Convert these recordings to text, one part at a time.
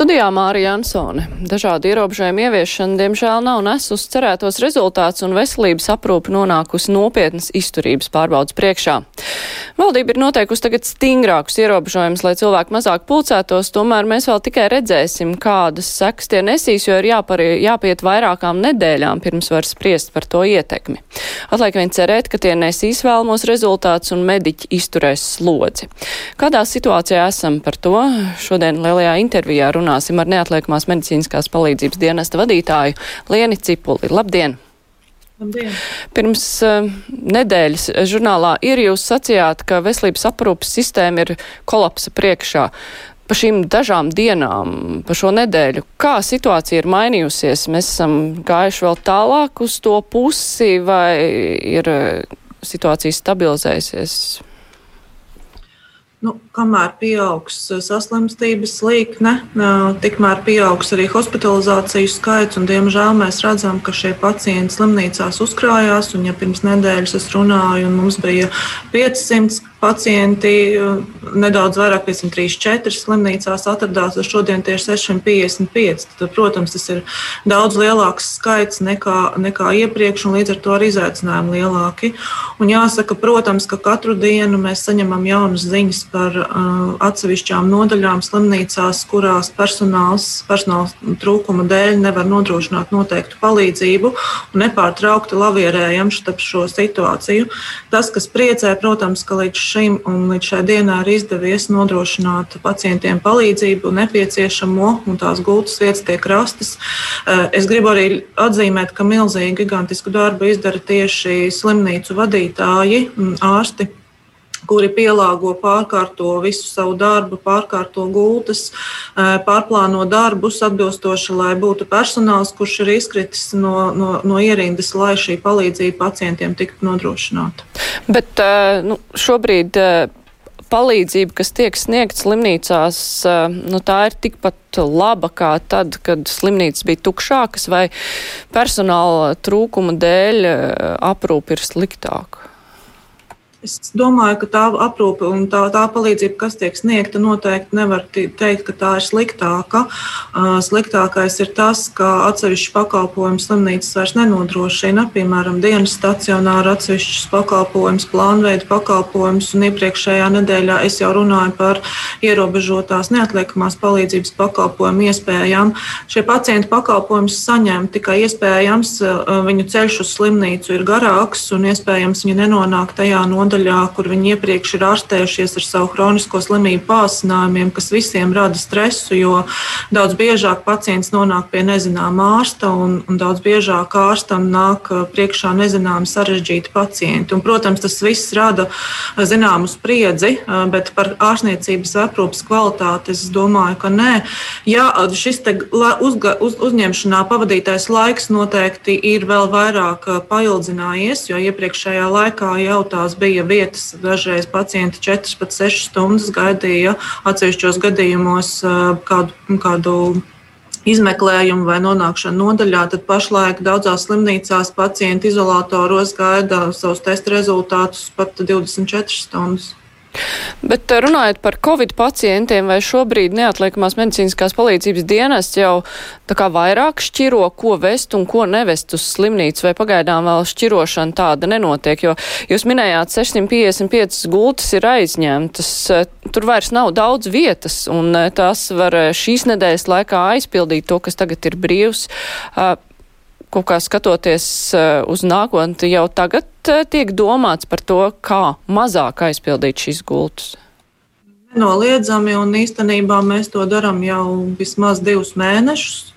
Studijā Mārija Ansone. Dažādu ierobežojumu ieviešana, diemžēl, nav nesus cerētos rezultātus un veselības aprūpe nonākusi nopietnas izturības pārbaudas priekšā. Valdība ir noteikusi tagad stingrākus ierobežojumus, lai cilvēki mazāk pulcētos, tomēr mēs vēl tikai redzēsim, kādas sekas tie nesīs, jo ir jāpari, jāpiet vairākām nedēļām pirms var spriest par to ietekmi. Atliek vien cerēt, ka tie nesīs vēlamos rezultātus un mediķi izturēs slodzi. Kādā situācijā esam par to? Šodien lielajā intervijā runāsim ar neatliekamās medicīniskās palīdzības dienesta vadītāju Lieni Cipuli. Labdien! Labdien. Pirms uh, nedēļas žurnālā ir jūs sacījāt, ka veselības aprūpas sistēma ir kolapsa priekšā. Pa šīm dažām dienām, pa šo nedēļu, kā situācija ir mainījusies? Mēs esam gājuši vēl tālāk uz to pusi vai ir eh, situācija stabilizējusies? Nu, kamēr pieaugs uh, saslimstības līkne, uh, tikmēr pieaugs arī hospitalizāciju skaits. Un, diemžēl mēs redzam, ka šie pacienti slimnīcās uzkrājās. Un, ja pirms nedēļas es runāju, un mums bija 500 pacienti, uh, nedaudz vairāk, 534 slimnīcās atradās, tad šodien tie ir 655. Tad, protams, tas ir daudz lielāks skaits nekā, nekā iepriekš, un līdz ar to arī izaicinājumi lielāki. Un jāsaka, protams, ka katru dienu mēs saņemam jaunas ziņas par uh, atsevišķām nodaļām slimnīcās, kurās personāls, personāla trūkuma dēļ nevar nodrošināt noteiktu palīdzību un nepārtraukti lavierējam starp šo situāciju. Tas, kas priecē, protams, ka līdz šim un līdz šai dienai ir izdevies nodrošināt pacientiem palīdzību nepieciešamo un tās gultas vietas tiek rastas. Uh, es gribu arī atzīmēt, ka milzīgu, gigantisku darbu izdara tieši slimnīcu vadītāji, ārsti kuri pielāgo, pārkārto visu savu darbu, pārkārto gultas, pārplāno darbus atbilstoši, lai būtu personāls, kurš ir izkritis no, no, no ierindas, lai šī palīdzība pacientiem tiktu nodrošināta. Bet nu, šobrīd palīdzība, kas tiek sniegta slimnīcās, nu, tā ir tikpat laba kā tad, kad slimnīcas bija tukšākas vai personāla trūkuma dēļ aprūpe ir sliktāka? Es domāju, ka tā aprūpe un tā, tā palīdzība, kas tiek sniegta, noteikti nevar teikt, ka tā ir sliktāka. Sliktākais ir tas, ka atsevišķu pakalpojumu slimnīcas vairs nenodrošina, piemēram, dienas stacionāra atsevišķus pakalpojumus, plānveidu pakalpojumus. Iepriekšējā nedēļā es jau runāju par ierobežotās neatliekamās palīdzības pakalpojumu iespējām. Šie pacienti pakalpojumus saņem tikai iespējams, viņu ceļš uz slimnīcu ir garāks un iespējams viņi nenonāk tajā nodaļā nodaļā, kur viņi iepriekš ir ārstējušies ar savu kronisko slimību pāsinājumiem, kas visiem rada stresu, jo daudz biežāk pacients nonāk pie nezināmā ārsta un, un daudz biežāk ārstam nāk uh, priekšā nezināmi sarežģīti pacienti. Un, protams, tas viss rada uh, zināmu spriedzi, uh, bet par ārstniecības aprūpas kvalitāti es domāju, ka nē. Jā, šis uzga, uz, uzņemšanā pavadītais laiks noteikti ir vēl vairāk paildzinājies, jo iepriekšējā laikā jau tās bija bija vietas, dažreiz pacienti 4 pat 6 stundas gaidīja atsevišķos gadījumos kādu. kādu izmeklējumu vai nonākšanu nodaļā, tad pašlaik daudzās slimnīcās pacienti izolatoros gaida savus testa rezultātus pat 24 stundas. Bet eh, runājot par covid pacientiem, vai šobrīd neatliekamās medicīniskās palīdzības dienests jau tā kā vairāk šķiro, ko vest un ko nevest uz slimnīcu, vai pagaidām vēl šķirošana tāda nenotiek, jo jūs minējāt 655 gultas ir aizņemtas, eh, tur vairs nav daudz vietas, un eh, tās var šīs nedēļas laikā aizpildīt to, kas tagad ir brīvs kaut kā skatoties eh, uz nākotni, jau tagad eh, tiek domāts par to, kā mazāk aizpildīt šīs gultus? Nenoliedzami, un īstenībā mēs to darām jau vismaz divus mēnešus.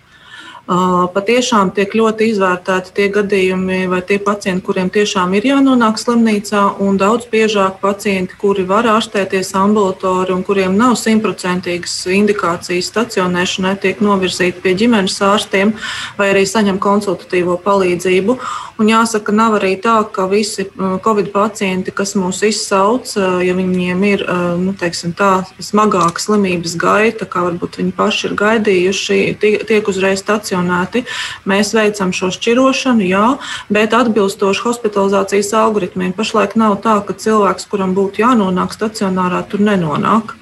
Patiešām tiek ļoti izvērtēti tie gadījumi vai tie pacienti, kuriem tiešām ir jānonāk slimnīcā, un daudz biežāk pacienti, kuri var ārstēties ambulatori un kuriem nav simtprocentīgas indikācijas stacionēšanai, tiek novirzīti pie ģimenes ārstiem vai arī saņem konsultatīvo palīdzību. Un jāsaka, nav arī tā, ka visi covid pacienti, kas mūs izsauc, ja viņiem ir nu, teiksim, tā smagāka slimības gaita, kā varbūt viņi paši ir gaidījuši, tiek uzreiz stacionēti. Mēs veicam šo šķirošanu, jā, bet atbilstoši hospitalizācijas algoritmiem. Pašlaik nav tā, ka cilvēks, kuram būtu jānonāk stacionārā, tur nenonāk.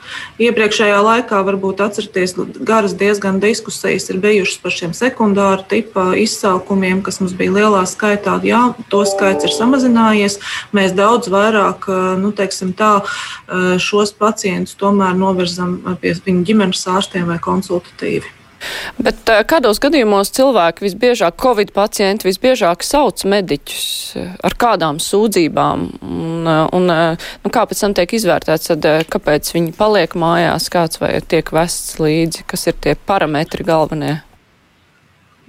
Iepriekšējā laikā varbūt atcerieties, garas diezgan diskusijas ir bijušas par šiem sekundāru tipa izsaukumiem, kas mums bija lielā skaitā. Jā, to skaits ir samazinājies. Mēs daudz vairāk, nu, teiksim tā, šos pacientus tomēr novirzam pie viņu ģimenes ārstiem vai konsultatīvi. Bet kādos gadījumos cilvēki visbiežāk, covid pacienti visbiežāk sauc mediķus ar kādām sūdzībām? Un, un nu, kā pēc tam tiek izvērtēts, tad kāpēc viņi paliek mājās, kāds vai tiek vests līdzi, kas ir tie parametri galvenie?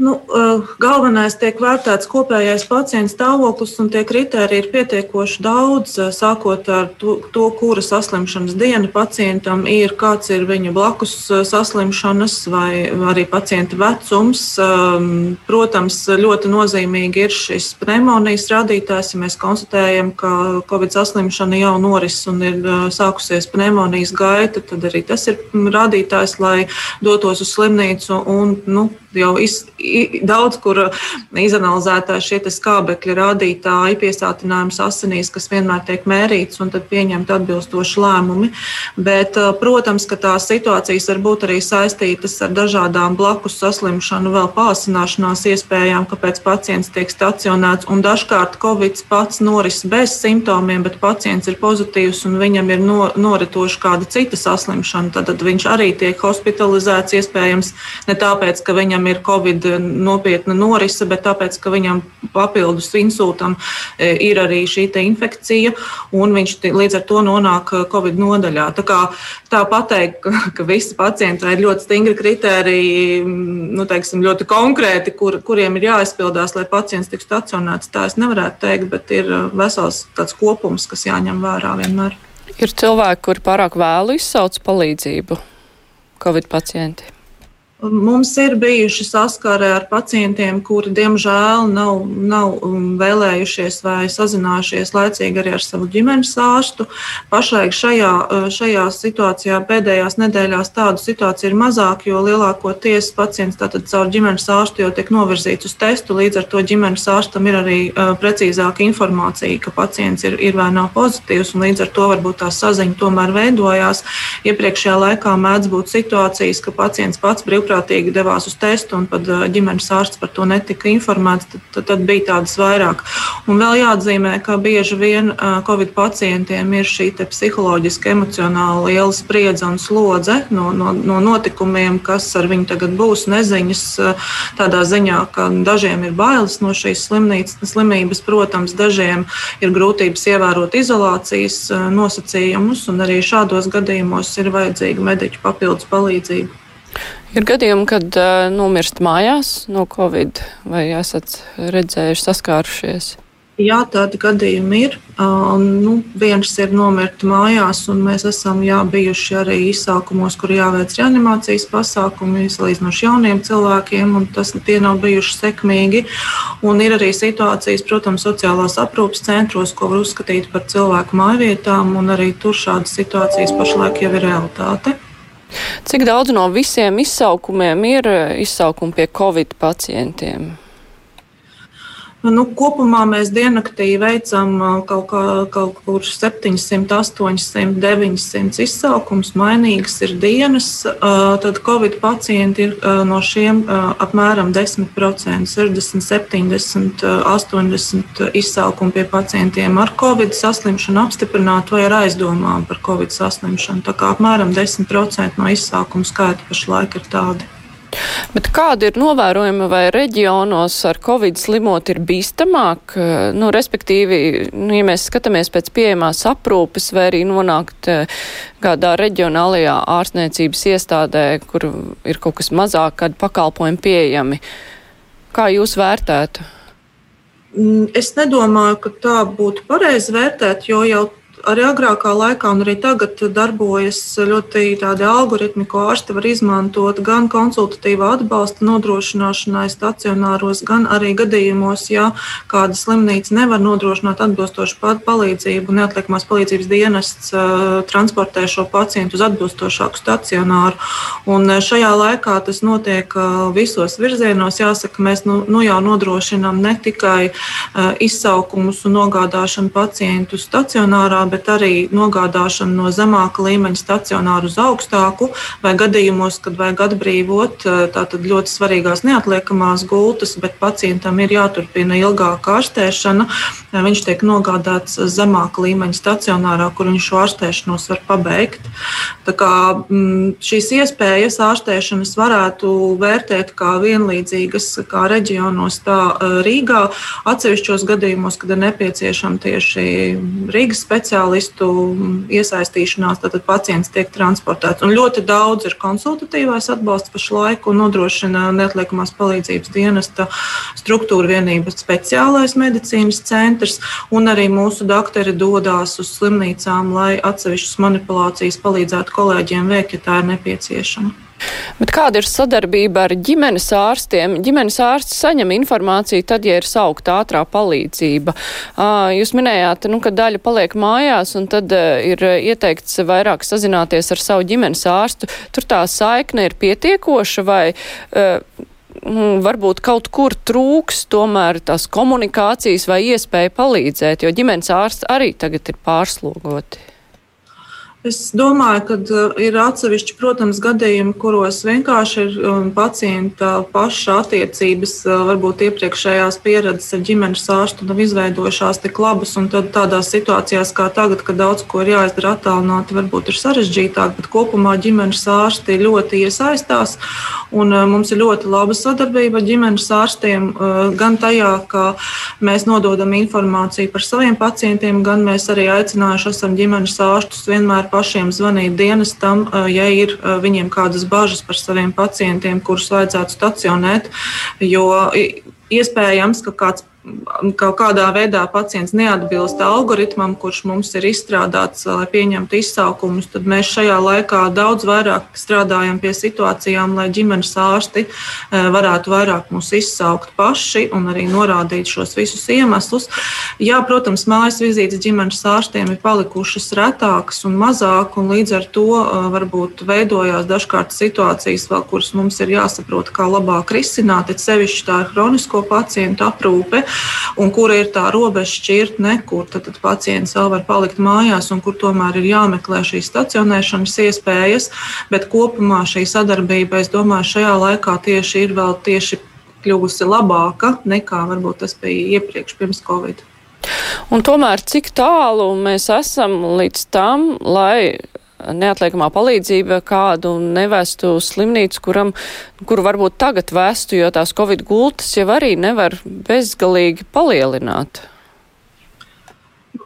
Nu, eh, galvenais tiek vērtēts kopējais pacienta stāvoklis, un tie kriteriji ir pietiekoši daudz, eh, sākot ar to, to kura saslimšanas diena pacientam ir, kāds ir viņa blakus eh, saslimšanas vai arī pacienta vecums. Ehm, protams, ļoti nozīmīgi ir šis pneimonijas rādītājs. Ja mēs konstatējam, ka Covid saslimšana jau noris un ir sākusies pneimonijas gaita, tad arī tas ir rādītājs, lai dotos uz slimnīcu un nu, jau iz, daudz kur izanalizētā šie skābekļa rādītāji, piesātinājums asinīs, kas vienmēr tiek mērīts, un tad pieņemt atbilstoši lēmumi. Bet, protams, ka tās situācijas var būt arī saistītas ar dažādām blakus saslimšanu, vēl pāsināšanās iespējām, kāpēc pacients tiek stacionēts. Un dažkārt Covid pats noris bez simptomiem, bet pacients ir pozitīvs un viņam ir no, noritoša kāda cita saslimšana. Tad, tad viņš arī tiek hospitalizēts iespējams ne tāpēc, ka viņam ir Covid nopietna norise, bet tāpēc, ka viņam papildus insultam e, ir arī šī infekcija, un viņš līdz ar to nonāk e, Covid nodaļā. Tā, kā, tā pateikt, ka, ka visi pacienti ir ļoti stingri kriteriji, nu, teiksim, ļoti konkrēti, kur, kuriem ir jāizpildās, lai pacients tiktu stacionēts, tā es nevarētu teikt, bet ir e, vesels tāds kopums, kas jāņem vērā vienmēr. Ir cilvēki, kuri pārāk vēlu izsauc palīdzību, Covid pacienti. Mums ir bijuši saskarē ar pacientiem, kuri, diemžēl, nav, nav um, vēlējušies vai sazinājušies laicīgi arī ar savu ģimenes ārstu. Pašlaik šajā, uh, šajā situācijā pēdējās nedēļās tādu situāciju ir mazāk, jo lielākoties pacients tātad caur ģimenes ārstu jau tiek novirzīts uz testu. Līdz ar to ģimenes ārstam ir arī uh, precīzāka informācija, ka pacients ir, ir vai nav pozitīvs, un līdz ar to varbūt tā saziņa tomēr veidojās. Iepriekšējā laikā mēdz būt situācijas, ka pacients pats brīvprātīgi brīvprātīgi devās uz testu, un pat ģimenes ārsts par to netika informēts, tad, tad, tad bija tādas vairāk. Un vēl jāatzīmē, ka bieži vien Covid pacientiem ir šī psiholoģiska, emocionāla liela spriedze un slodze no, no, no notikumiem, kas ar viņu tagad būs, neziņas. Tādā ziņā, ka dažiem ir bailes no šīs slimības, protams, dažiem ir grūtības ievērot izolācijas nosacījumus, un arī šādos gadījumos ir vajadzīga mediķu papildus palīdzība. Ir gadījumi, kad uh, nomirst mājās no covid, vai esat redzējuši, saskārušies? Jā, tādi gadījumi ir. Uh, nu, viens ir nomirt mājās, un mēs esam jā, bijuši arī izsākumos, kur jāveic reanimācijas pasākumi salīdzinoši jauniem cilvēkiem, un tas tie nav bijuši sekmīgi. Un ir arī situācijas, protams, sociālās aprūpas centros, ko var uzskatīt par cilvēku mājvietām, un arī tur šādas situācijas pašlaik jau ir realitāte. Cik daudz no visiem izsaukumiem ir eh, izsaukumi pie covid pacientiem? Nu, kopumā mēs diennaktī veicam kaut, kā, kaut kur 700, 800, 900 izsaukums. Mainīgas ir dienas. Tad Covid pacienti ir no šiem apmēram 10%, 60, 70, 80 izsaukumu pie pacientiem ar Covid saslimšanu apstiprinātu vai ar aizdomām par Covid saslimšanu. Tā kā apmēram 10% no izsaukumu skaita pašlaik ir tādi. Bet kādi ir novērojumi vai reģionos ar covid slimot ir bīstamāk? Nu, respektīvi, nu, ja mēs skatāmies pēc pieejamās aprūpes vai arī nonākt eh, kādā reģionālajā ārstniecības iestādē, kur ir kaut kas mazāk, kad pakalpojumi pieejami, kā jūs vērtētu? Mm, es nedomāju, ka tā būtu pareizi vērtēt, jo jau arī agrākā laikā, un arī tagad darbojas ļoti tādi algoritmi, ko ārsti var izmantot gan konsultatīvā atbalsta nodrošināšanai stacionāros, gan arī gadījumos, ja kāda slimnīca nevar nodrošināt atbilstošu palīdzību, neatliekamās palīdzības dienests transportē šo pacientu uz atbilstošāku stacionāru. Un šajā laikā tas notiek visos virzienos. Jāsaka, mēs nu, nu jau nodrošinām ne tikai izsaukumus un nogādāšanu pacientu stacionārā, bet arī nogādāšanu no zemāka līmeņa stacionāru uz augstāku, vai gadījumos, kad vajag atbrīvot tātad ļoti svarīgās neatliekamās gultas, bet pacientam ir jāturpina ilgāka ārstēšana, viņš tiek nogādāts zemāka līmeņa stacionārā, kur viņš šo ārstēšanos var pabeigt. Tā kā mm, šīs iespējas ārstēšanas varētu vērtēt kā vienlīdzīgas kā reģionos, tā Rīgā. Atsevišķos gadījumos, kad ir nepieciešama tieši Rīgas speciālistu iesaistīšanās, tad pacients tiek transportēts. Un ļoti daudz ir konsultatīvais atbalsts pašlaik un nodrošina neatliekamās palīdzības dienesta struktūra vienības speciālais medicīnas centrs. Un arī mūsu doktori dodas uz slimnīcām, lai atsevišķas manipulācijas palīdzētu kolēģiem veikt, ja tā ir nepieciešama. Bet kāda ir sadarbība ar ģimenes ārstiem? Ģimenes ārsts saņem informāciju tad, ja ir saukta ātrā palīdzība. Jūs minējāt, nu, ka daļa paliek mājās un tad ir ieteikts vairāk sazināties ar savu ģimenes ārstu. Tur tā saikne ir pietiekoša vai varbūt kaut kur trūks tomēr tās komunikācijas vai iespēja palīdzēt, jo ģimenes ārsts arī tagad ir pārslogoti. Es domāju, ka uh, ir atsevišķi, protams, gadījumi, kuros vienkārši ir um, pacienta paša attiecības, uh, varbūt iepriekšējās pieredzes ar ģimenes ārstu nav izveidojušās tik labas. Tad tādās situācijās kā tagad, kad daudz ko ir jāizdara attālināti, varbūt ir sarežģītāk, bet kopumā ģimenes ārsti ļoti iesaistās. Un uh, mums ir ļoti laba sadarbība ar ģimenes ārstiem, gan tajā, ka mēs nododam informāciju par saviem pacientiem, gan mēs arī aicinājuši esam ģimenes ārstus vienmēr pašiem zvanīt dienestam, ja ir viņiem kādas bažas par saviem pacientiem, kurus vajadzētu stacionēt. Jo iespējams, ka kāds kaut kādā veidā pacients neatbilst algoritmam, kurš mums ir izstrādāts, lai pieņemtu izsaukumus, tad mēs šajā laikā daudz vairāk strādājam pie situācijām, lai ģimenes ārsti e, varētu vairāk mūs izsaukt paši un arī norādīt šos visus iemeslus. Jā, protams, mājas vizītes ģimenes ārstiem ir palikušas retākas un mazāk, un līdz ar to e, varbūt veidojās dažkārt situācijas, vēl, kuras mums ir jāsaprot, kā labāk risināt, it sevišķi tā ir hronisko pacientu aprūpe un kura ir tā robeža šķirtne, kur tad, tad pacients vēl var palikt mājās un kur tomēr ir jāmeklē šīs stacionēšanas iespējas. Bet kopumā šī sadarbība, es domāju, šajā laikā tieši ir vēl tieši kļuvusi labāka nekā varbūt tas bija iepriekš pirms Covid. Un tomēr cik tālu mēs esam līdz tam, lai neatliekamā palīdzība kādu nevestu slimnīcu, kuram, kuru varbūt tagad vestu, jo tās covid gultas jau arī nevar bezgalīgi palielināt.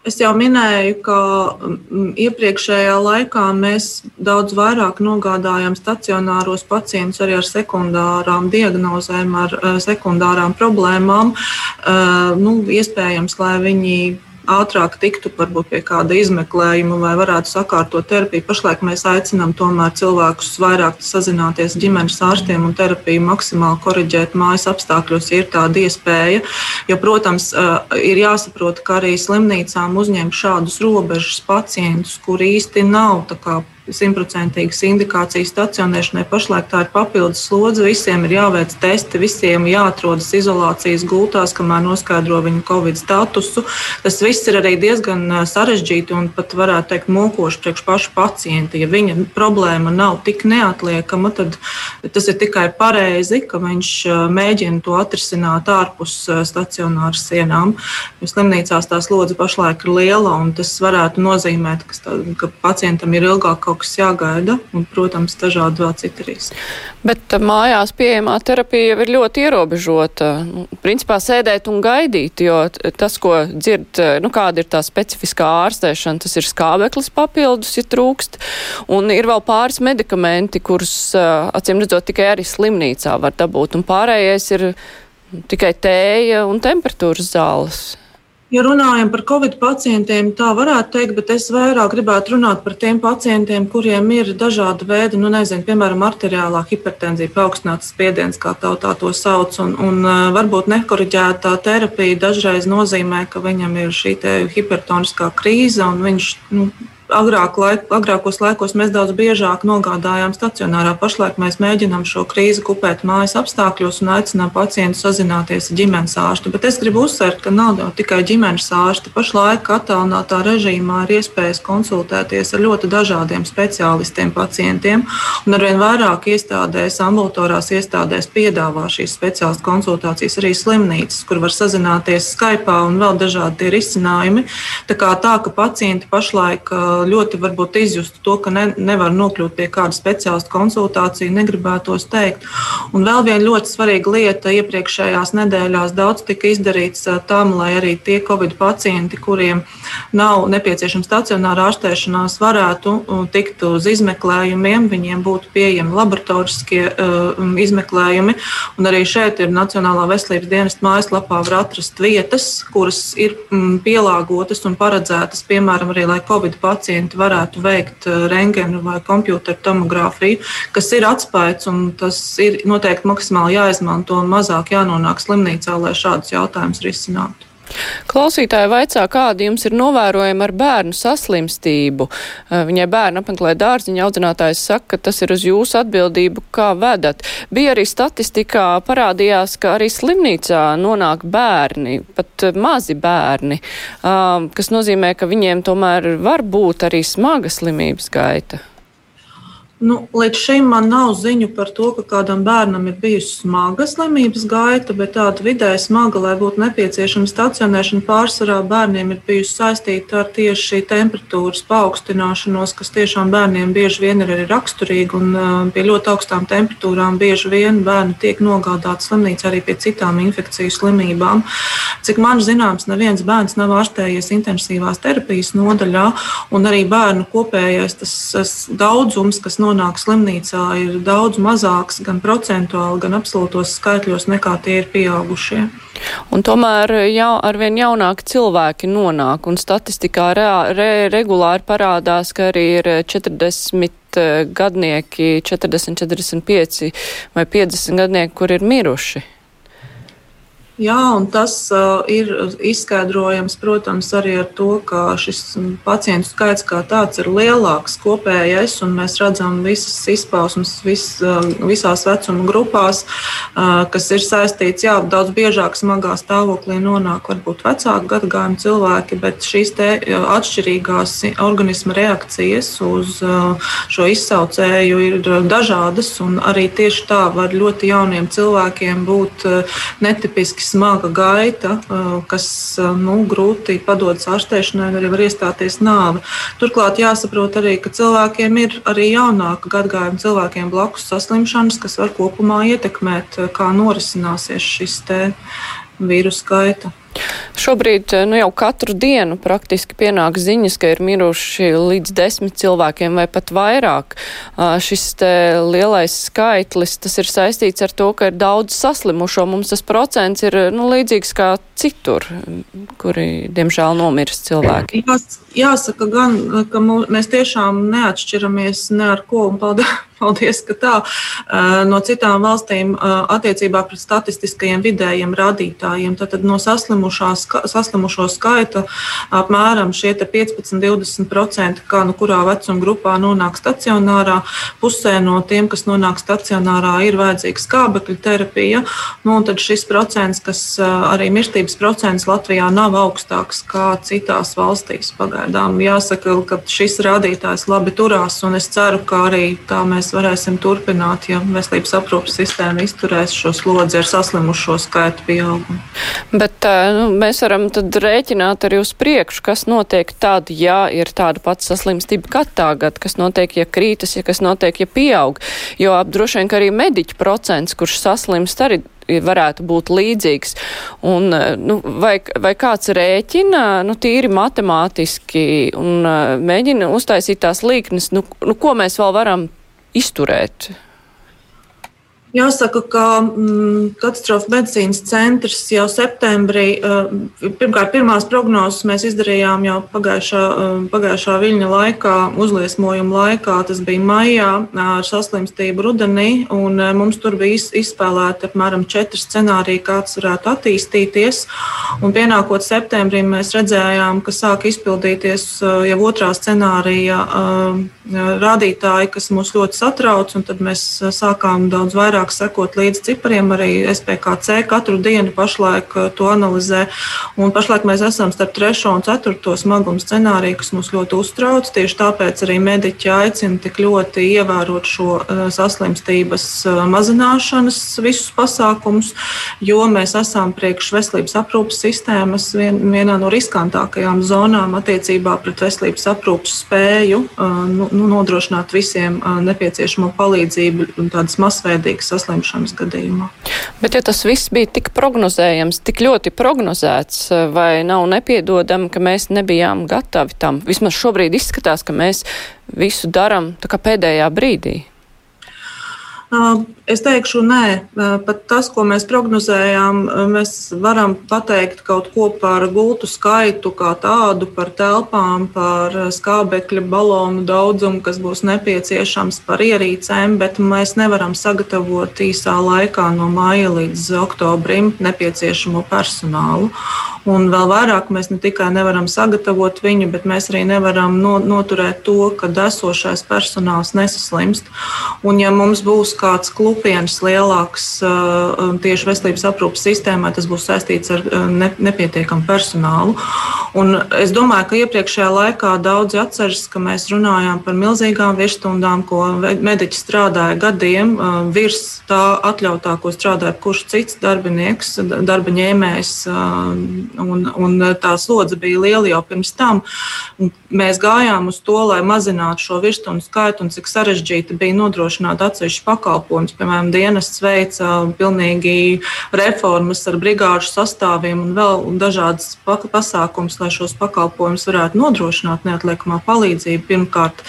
Es jau minēju, ka mm, iepriekšējā laikā mēs daudz vairāk nogādājām stacionāros pacientus arī ar sekundārām diagnozēm, ar eh, sekundārām problēmām. Eh, nu, iespējams, lai viņi ātrāk tiktu varbūt pie kāda izmeklējuma vai varētu sakārtot terapiju. Pašlaik mēs aicinām tomēr cilvēkus vairāk sazināties ģimenes ārstiem un terapiju maksimāli koriģēt mājas apstākļos, ja ir tāda iespēja. Jo, protams, ir jāsaprot, ka arī slimnīcām uzņemt šādus robežas pacientus, kur īsti nav simtprocentīgas indikācijas stacionēšanai. Pašlaik tā ir papildus slodze. Visiem ir jāveic testi, visiem jāatrodas izolācijas gultās, kamēr noskaidro viņu covid statusu. Tas viss ir arī diezgan sarežģīti un pat varētu teikt mokoši priekš pašu pacienta. Ja viņa problēma nav tik neatliekama, tad tas ir tikai pareizi, ka viņš mēģina to atrisināt ārpus stacionāras sienām. Jo slimnīcās tā slodze pašlaik ir liela un tas varētu nozīmēt, ka, ka pacientam ir ilgāk kaut kaut kas jāgaida, un, protams, dažādi vēl citi riski. Bet uh, mājās pieejamā terapija jau ir ļoti ierobežota. Nu, principā sēdēt un gaidīt, jo tas, ko dzird, uh, nu, kāda ir tā specifiskā ārstēšana, tas ir skābeklis papildus, ja trūkst, un ir vēl pāris medikamenti, kurus, uh, acīm redzot, tikai arī slimnīcā var dabūt, un pārējais ir tikai tēja un temperatūras zāles. Ja runājam par covid pacientiem, tā varētu teikt, bet es vairāk gribētu runāt par tiem pacientiem, kuriem ir dažādi veidi, nu, nezinu, piemēram, arteriālā hipertenzija, paaugstināts spiediens, kā tautā to sauc, un, un varbūt nekoriģētā terapija dažreiz nozīmē, ka viņam ir šī hipertoniskā krīze, un viņš nu, Agrāk laik, agrākos laikos mēs daudz biežāk nogādājām stacionārā. Pašlaik mēs mēģinām šo krīzi kupēt mājas apstākļos un aicinām pacientu sazināties ar ģimenes ārstu. Bet es gribu uzsvērt, ka nav jau tikai ģimenes ārsti. Pašlaik attālinātā režīmā ir iespējas konsultēties ar ļoti dažādiem speciālistiem, pacientiem. Un arvien vairāk iestādēs, ambulatorās iestādēs piedāvā šīs speciālistu konsultācijas arī slimnīcas, kur var sazināties Skype un vēl dažādi risinājumi. Tā kā tā, ka pacienti pašlaik ļoti varbūt izjustu to, ka ne, nevar nokļūt pie kāda speciālista konsultācija, negribētos teikt. Un vēl viena ļoti svarīga lieta iepriekšējās nedēļās daudz tika izdarīts tam, lai arī tie covid pacienti, kuriem nav nepieciešama stacionāra ārstēšanās, varētu tikt uz izmeklējumiem, viņiem būtu pieejami laboratoriskie uh, izmeklējumi. Un arī šeit ir Nacionālā veselības dienesta mājaslapā var atrast vietas, kuras ir mm, pielāgotas un paredzētas, piemēram, arī lai covid pacienti pacienti varētu veikt eh, rengenu vai kompjuteru tomogrāfiju, kas ir atspējis un tas ir noteikti maksimāli jāizmanto un mazāk jānonāk slimnīcā, lai šādus jautājumus risinātu. Klausītāji vaicā, kādi jums ir novērojumi ar bērnu saslimstību. Eh, viņai bērnu apmeklē dārziņa audzinātājs saka, ka tas ir uz jūsu atbildību, kā vedat. Bija arī statistikā parādījās, ka arī slimnīcā nonāk bērni, pat mazi bērni, um, kas nozīmē, ka viņiem tomēr var būt arī smaga slimības gaita. Nu, līdz šim man nav ziņu par to, ka kādam bērnam ir bijusi smaga slimības gaita, bet tāda vidēji smaga, lai būtu nepieciešama stacionēšana, pārsvarā bērniem ir bijusi saistīta ar tieši šī temperatūras paaugstināšanos, kas tiešām bērniem bieži vien ir arī raksturīga. Un pie ļoti augstām temperatūrām bieži vien bērni tiek nogādāti slimnīcā arī pie citām infekciju slimībām. Cik man zināms, neviens bērns nav ārstējies intensīvās terapijas nodaļā, un arī bērnu kopējais tas, tas daudzums, kas nonāk slimnīcā, ir daudz mazāks gan procentuāli, gan absolūtos skaitļos nekā tie ir pieaugušie. Un tomēr jau, arvien jaunāki cilvēki nonāk, un statistikā re, re, regulāri parādās, ka arī ir 40 eh, gadnieki, 40, 45 vai 50 gadnieki, kur ir miruši. Jā, un tas uh, ir izskaidrojams, protams, arī ar to, ka šis pacientu skaits kā tāds ir lielāks kopējais, un mēs redzam visas izpausmes vis, uh, visās vecuma grupās, uh, kas ir saistīts, jā, daudz biežāk smagā stāvoklī nonāk varbūt vecāku gadagājumu cilvēki, bet šīs te uh, atšķirīgās organisma reakcijas uz uh, šo izsaucēju ir dažādas, un arī tieši tā var ļoti jauniem cilvēkiem būt uh, netipiski smaga gaita, kas nu, grūti padodas ārstēšanai, arī var iestāties nāve. Turklāt jāsaprot arī, ka cilvēkiem ir arī jaunāka gadagājuma cilvēkiem blakus saslimšanas, kas var kopumā ietekmēt, kā norisināsies šis vīrusu gaita. Šobrīd eh, nu, jau katru dienu praktiski pienāk ziņas, ka ir miruši līdz desmit cilvēkiem vai pat vairāk. Šis lielais skaitlis, tas ir saistīts ar to, ka ir daudz saslimušo. Mums tas procents ir nu, līdzīgs kā citur, kuri, diemžēl, nomirst cilvēki. Jās, jāsaka gan, ka mēs tiešām neatšķiramies ne ar ko, un paldies, paldies ka tā, no citām valstīm attiecībā pret statistiskajiem vidējiem rādītājiem. Tātad no saslimušo skaita apmēram šie 15-20%, kā nu kurā vecuma grupā nonāk stacionārā. Pusē no tiem, kas nonāk stacionārā, ir vajadzīga skābekļa terapija. Nu, tad šis procents, kas arī mirstības procents Latvijā nav augstāks kā citās valstīs pagaidām. Jāsaka, ka šis rādītājs labi turās, un es ceru, ka arī tā mēs varēsim turpināt, ja veselības aprūpas sistēma izturēs šo slodzi ar saslimušo skaitu pieaugumu. Bet nu, mēs varam tad rēķināt arī uz priekšu, kas notiek tad, ja ir tāda pati saslimstība kā tagad, kas notiek, ja krītas, ja kas notiek, ja pieaug. Jo droši vien, ka arī mediķu procents, kurš saslimst, arī varētu būt līdzīgs. Un, nu, vai, vai kāds rēķina, nu, tīri matemātiski un mēģina uztaisīt tās līknes, nu, nu, ko mēs vēl varam izturēt? Jāsaka, ka mm, katastrofu medicīnas centrs jau septembrī, uh, pirmkārt, pirmās prognozes mēs izdarījām jau pagājušā, uh, pagājušā viļņa laikā, uzliesmojuma laikā. Tas bija maijā ar saslimstību rudenī, un mums tur bija izspēlēti apmēram četri scenāriji, kāds varētu attīstīties. Un pienākot septembrī, mēs redzējām, ka sāk izpildīties jau otrā scenārija rādītāji, kas mūs ļoti satrauc, un tad mēs sākām daudz vairāk sekot līdz cipariem. Arī SPKC katru dienu pašlaik to analizē, un pašlaik mēs esam starp 3 un 4 smagumu scenāriju, kas mūs ļoti uztrauc. Tieši tāpēc arī mediķi aicina tik ļoti ievērot šo saslimstības mazināšanas visus pasākumus, jo mēs esam priekš veselības aprūpas sistēmas vien, vienā no riskantākajām zonām attiecībā pret veselības aprūpas spēju nu, nu, nodrošināt visiem nepieciešamo palīdzību un tādas masveidīgas saslimšanas gadījumā. Bet, ja tas viss bija tik prognozējams, tik ļoti prognozēts, vai nav nepiedodami, ka mēs nebijām gatavi tam? Vismaz šobrīd izskatās, ka mēs visu darām pēdējā brīdī. Es teikšu, nē, pat tas, ko mēs prognozējām, mēs varam pateikt kaut ko par gultu skaitu, kā tādu, par telpām, par skābekļa balonu daudzumu, kas būs nepieciešams, par ierīcēm, bet mēs nevaram sagatavot īsā laikā no māja līdz oktobrim nepieciešamo personālu. Un vēl vairāk mēs ne tikai nevaram sagatavot viņu, bet mēs arī nevaram no, noturēt to, ka esošais personāls nesaslimst. Un, ja mums būs kāds klupiens lielāks tieši veselības aprūpas sistēmā, tas būs saistīts ar ne, nepietiekamu personālu. Un es domāju, ka iepriekšējā laikā daudzi atceras, ka mēs runājām par milzīgām virsstundām, ko mediķi strādāja gadiem virs tā atļautā, ko strādāja kurš cits darbinieks, darba ņēmējs un, un tā slodze bija liela jau pirms tam. Mēs gājām uz to, lai mazinātu šo virsstundu skaitu un cik sarežģīti bija nodrošināt atsevišķu pakalpojumus. Piemēram, dienests veica pilnīgi reformas ar brigāžu sastāviem un vēl dažādas pasākumus, lai šos pakalpojumus varētu nodrošināt neatliekamā palīdzība pirmkārt.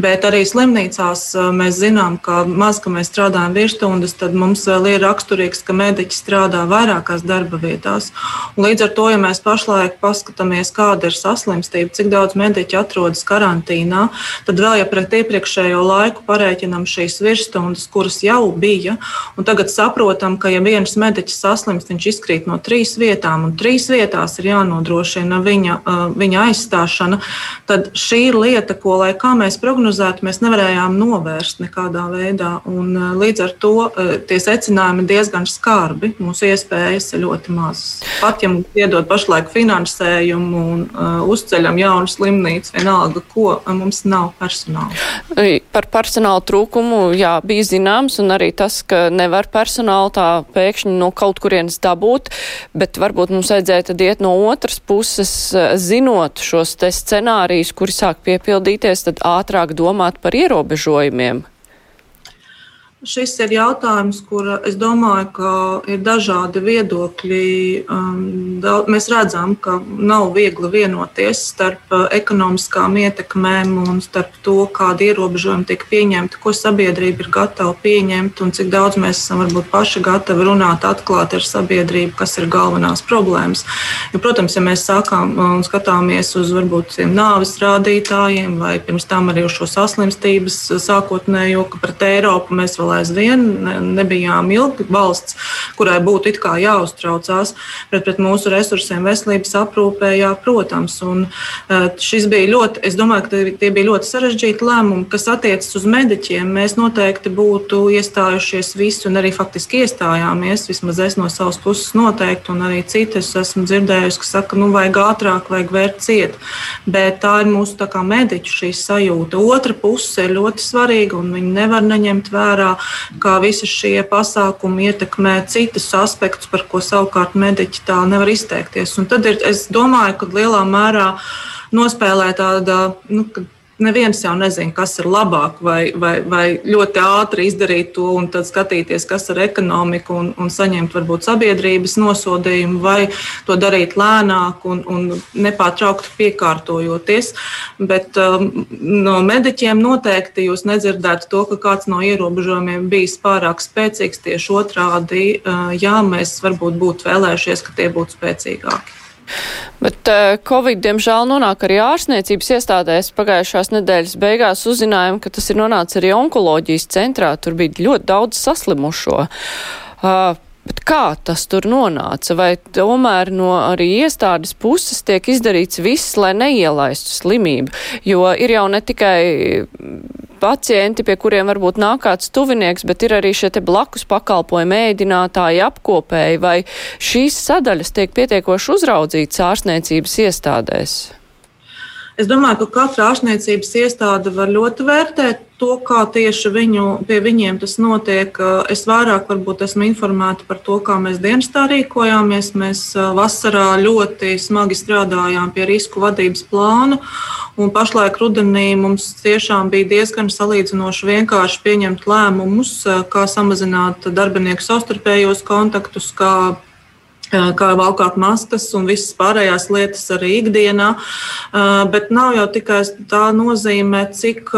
Bet arī slimnīcās mēs zinām, ka maz, ka mēs strādājam virsstundas, tad mums vēl ir raksturīgs, ka mediķi strādā vairākās darba vietās. Un līdz ar to ja mēs pašlaik paskatāmies, kāda ir saslimstība, cik daudz mediķu atrodas karantīnā, tad vēl ja pret iepriekšējo laiku parēķinām šīs virsstundas, kuras jau bija, tagad saprotam, ka ja viens mediķis saslimst, viņš izkrīt no trīs vietām, un trīs vietās ir jānodrošina viņa, viņa aizstāšana, tad šī ir lieta, ko, lai kā mēs prognozētu, mēs nevarējām novērst nekādā veidā. Un, līdz ar to tie secinājumi diezgan skarbi. Mūsu iespējas ir ļoti mazas. Pat ja mums iedod iedod pašlaik finansējumu un uh, uzceļam jaunu slimnīcu, vienalga, ko mums nav personāla. Par personāla trūkumu jā, bija zināms, un arī tas, ka nevar personālu tā pēkšņi no kaut kurienes dabūt, bet varbūt mums vajadzēja tad iet no otras puses, uh, zinot šos te scenārijus, kuri sāk piepildīties, tad ātrāk domāt par ierobežojumiem. Šis ir jautājums, kur es domāju, ka ir dažādi viedokļi. Um, mēs redzam, ka nav viegli vienoties starp uh, ekonomiskām ietekmēm un starp to, kādi ierobežojumi tiek pieņemti, ko sabiedrība ir gatava pieņemt un cik daudz mēs esam varbūt paši gatavi runāt atklāti ar sabiedrību, kas ir galvenās problēmas. Jo, protams, ja mēs sākām un skatāmies uz varbūt nāves rādītājiem vai pirms tam arī uz šo saslimstības sākotnējo, ka pret Eiropu mēs vēl vēl aizvien nebijām ilgi valsts, kurai būtu it kā jāuztraucās, bet pret mūsu resursiem veselības aprūpē, jā, protams. Un e, šis bija ļoti, es domāju, ka tie bija ļoti sarežģīti lēmumi, kas attiecas uz mediķiem. Mēs noteikti būtu iestājušies visi un arī faktiski iestājāmies, vismaz es no savas puses noteikti, un arī citas esmu dzirdējusi, ka saka, nu vajag ātrāk, vajag vērt ciet. Bet tā ir mūsu tā kā mediķu šī sajūta. Otra puse ir ļoti svarīga, un viņi nevar neņemt vērā kā visi šie pasākumi ietekmē citus aspektus, par ko savukārt mediķi tā nevar izteikties. Un tad ir, es domāju, ka lielā mērā nospēlē tāda. Nu, neviens jau nezina, kas ir labāk, vai, vai, vai ļoti ātri izdarīt to un tad skatīties, kas ir ekonomika un, un saņemt varbūt sabiedrības nosodījumu, vai to darīt lēnāk un, un nepārtraukti piekārtojoties. Bet um, no mediķiem noteikti jūs nedzirdētu to, ka kāds no ierobežojumiem bijis pārāk spēcīgs. Tieši otrādi, uh, jā, mēs varbūt būtu vēlējušies, ka tie būtu spēcīgāki. Bet uh, Covid, diemžēl, nonāk arī ārstniecības iestādēs. Pagājušās nedēļas beigās uzzinājām, ka tas ir nonācis arī onkoloģijas centrā. Tur bija ļoti daudz saslimušo. Uh, Bet kā tas tur nonāca? Vai tomēr no arī iestādes puses tiek izdarīts viss, lai neielaistu slimību? Jo ir jau ne tikai pacienti, pie kuriem varbūt nāk kāds tuvinieks, bet ir arī šie te blakus pakalpojumi, ēdinātāji, apkopēji, vai šīs sadaļas tiek pietiekoši uzraudzītas ārstniecības iestādēs? Es domāju, ka katra ārstniecības iestāde var ļoti vērtēt to, kā tieši viņu, pie viņiem tas notiek. Es vairāk varbūt esmu informēta par to, kā mēs dienestā rīkojāmies. Mēs vasarā ļoti smagi strādājām pie risku vadības plāna. Un pašlaik rudenī mums tiešām bija diezgan salīdzinoši vienkārši pieņemt lēmumus, kā samazināt darbinieku savstarpējos kontaktus, kā kā valkāt maskas un visas pārējās lietas arī ikdienā. Bet nav jau tikai tā nozīme, cik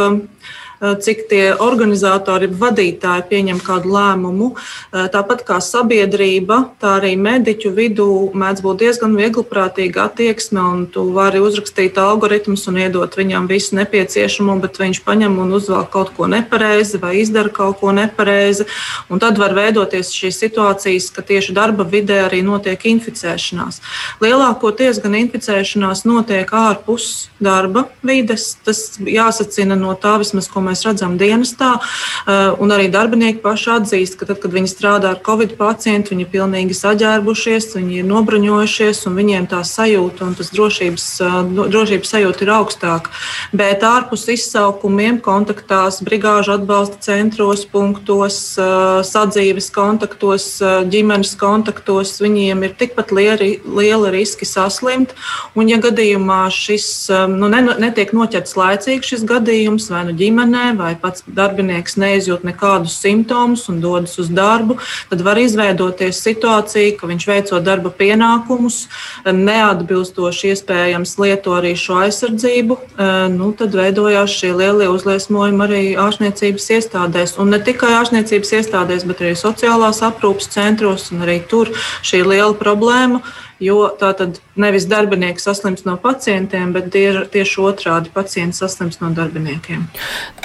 cik tie organizatori, vadītāji pieņem kādu lēmumu. Eh, tāpat kā sabiedrība, tā arī mediķu vidū mēdz būt diezgan viegliprātīga attieksme, un tu vari uzrakstīt algoritmus un iedot viņam visu nepieciešamo, bet viņš paņem un uzvelk kaut ko nepareizi vai izdara kaut ko nepareizi. Un tad var veidoties šīs situācijas, ka tieši darba vidē arī notiek inficēšanās. Lielākoties gan inficēšanās notiek ārpus darba vides. Tas jāsacina no tā vismaz, ko mēs mēs redzam dienestā. Eh, un arī darbinieki paši atzīst, ka tad, kad viņi strādā ar covid pacientu, viņi ir pilnīgi saģērbušies, viņi ir nobraņojušies un viņiem tā sajūta un tas drošības, eh, drošības sajūta ir augstāka. Bet ārpus izsaukumiem, kontaktās, brigāžu atbalsta centros, punktos, eh, sadzīves kontaktos, ģimenes kontaktos, viņiem ir tikpat lieli, lieli riski saslimt. Un, ja gadījumā šis nu, netiek noķerts laicīgi šis gadījums vai nu ģimenē, ģimenē, vai pats darbinieks neizjūt nekādus simptomus un dodas uz darbu, tad var izveidoties situācija, ka viņš veicot darba pienākumus, neatbilstoši iespējams lieto arī šo aizsardzību. Eh, nu, tad veidojās šie lielie uzliesmojumi arī ārstniecības iestādēs. Un ne tikai ārstniecības iestādēs, bet arī sociālās aprūpas centros, un arī tur šī liela problēma jo tā tad nevis darbinieki saslims no pacientiem, bet tieši otrādi pacienti saslims no darbiniekiem.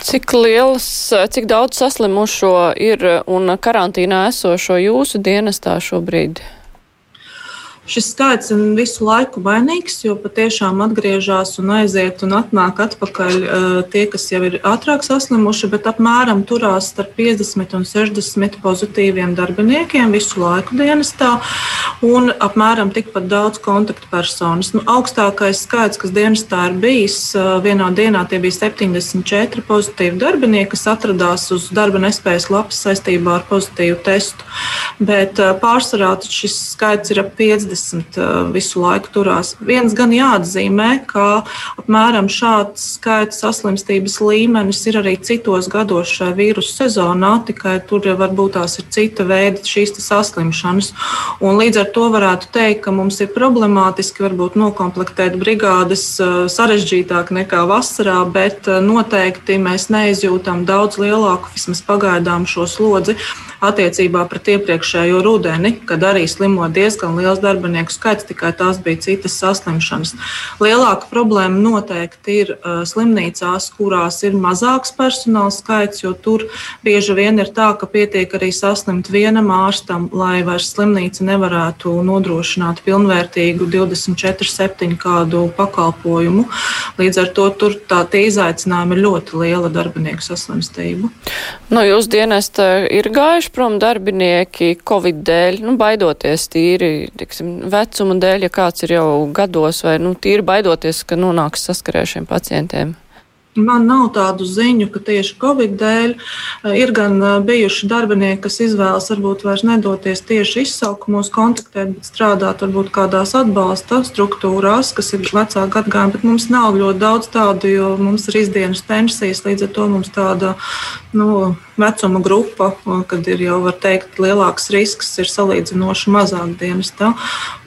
Cik liels, cik daudz saslimušo ir un karantīnā esošo jūsu dienestā šobrīd? Šis skaits ir visu laiku mainīgs, jo patiešām atgriežas un aiziet un atnāk atpakaļ uh, tie, kas jau ir ātrāk saslimuši, bet apmēram turās starp 50 un 60 pozitīviem darbiniekiem visu laiku dienestā un apmēram tikpat daudz kontaktpersonas. Nu, augstākais skaits, kas dienestā ir bijis, uh, vienā dienā tie bija 74 pozitīvi darbinieki, kas atradās uz darba nespējas lapas saistībā ar pozitīvu testu. Bet uh, pārsvarā šis skaits ir ap 50. 20 uh, visu laiku turās. Viens gan jāatzīmē, ka apmēram šāds skaits saslimstības līmenis ir arī citos gados šajā vīrusu sezonā, tikai tur varbūt tās ir cita veida šīs saslimšanas. Un līdz ar to varētu teikt, ka mums ir problemātiski varbūt nokomplektēt brigādes uh, sarežģītāk nekā vasarā, bet uh, noteikti mēs neizjūtam daudz lielāku, vismaz pagaidām, šo slodzi attiecībā pret iepriekšējo rudeni, kad arī slimo diezgan liels darbinieku skaits, tikai tās bija citas saslimšanas. Lielāka problēma noteikti ir slimnīcās, kurās ir mazāks personāla skaits, jo tur bieži vien ir tā, ka pietiek arī saslimt vienam ārstam, lai vairs slimnīca nevarētu nodrošināt pilnvērtīgu 24-7 kādu pakalpojumu. Līdz ar to tur tā izaicinājumi ir ļoti liela darbinieku saslimstība. No jūsu dienesta ir gājuši prom darbinieki Covid dēļ, nu, baidoties tīri, tiksim, vecuma dēļ, ja kāds ir jau gados, vai, nu, tīri baidoties, ka nonāks saskarē šiem pacientiem? Man nav tādu ziņu, ka tieši Covid dēļ eh, ir gan eh, bijuši darbinieki, kas izvēlas varbūt vairs nedoties tieši izsaukumos kontaktēt, bet strādāt varbūt kādās atbalsta struktūrās, kas ir vecāku gadgājumi, bet mums nav ļoti daudz tādu, jo mums ir izdienas pensijas, līdz ar to mums tāda nu, vecuma grupa, kad ir jau, var teikt, lielāks risks, ir salīdzinoši mazāk dienas. Tā,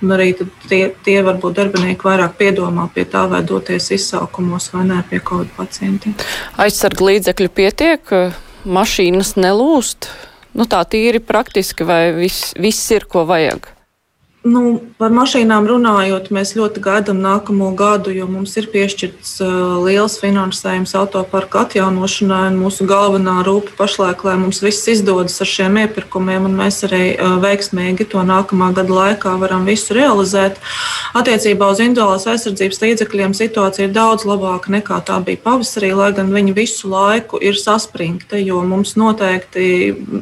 un arī tie, tie varbūt darbinieki vairāk piedomā pie tā, vai doties izsaukumos vai nē pie Covid pacientiem pacientiem. Aizsarga līdzekļu pietiek, mašīnas nelūst. Nu, tā tīri praktiski, vai viss, viss ir, ko vajag? Nu, par mašīnām runājot, mēs ļoti gaidām nākamo gadu, jo mums ir piešķirts uh, liels finansējums autoparka atjaunošanai. Mūsu galvenā rūpe pašlaik, lai mums viss izdodas ar šiem iepirkumiem, un mēs arī uh, veiksmīgi to nākamā gada laikā varam visu realizēt. Attiecībā uz individuālās aizsardzības līdzekļiem situācija ir daudz labāka nekā tā bija pavasarī, lai gan viņi visu laiku ir saspringti, jo mums noteikti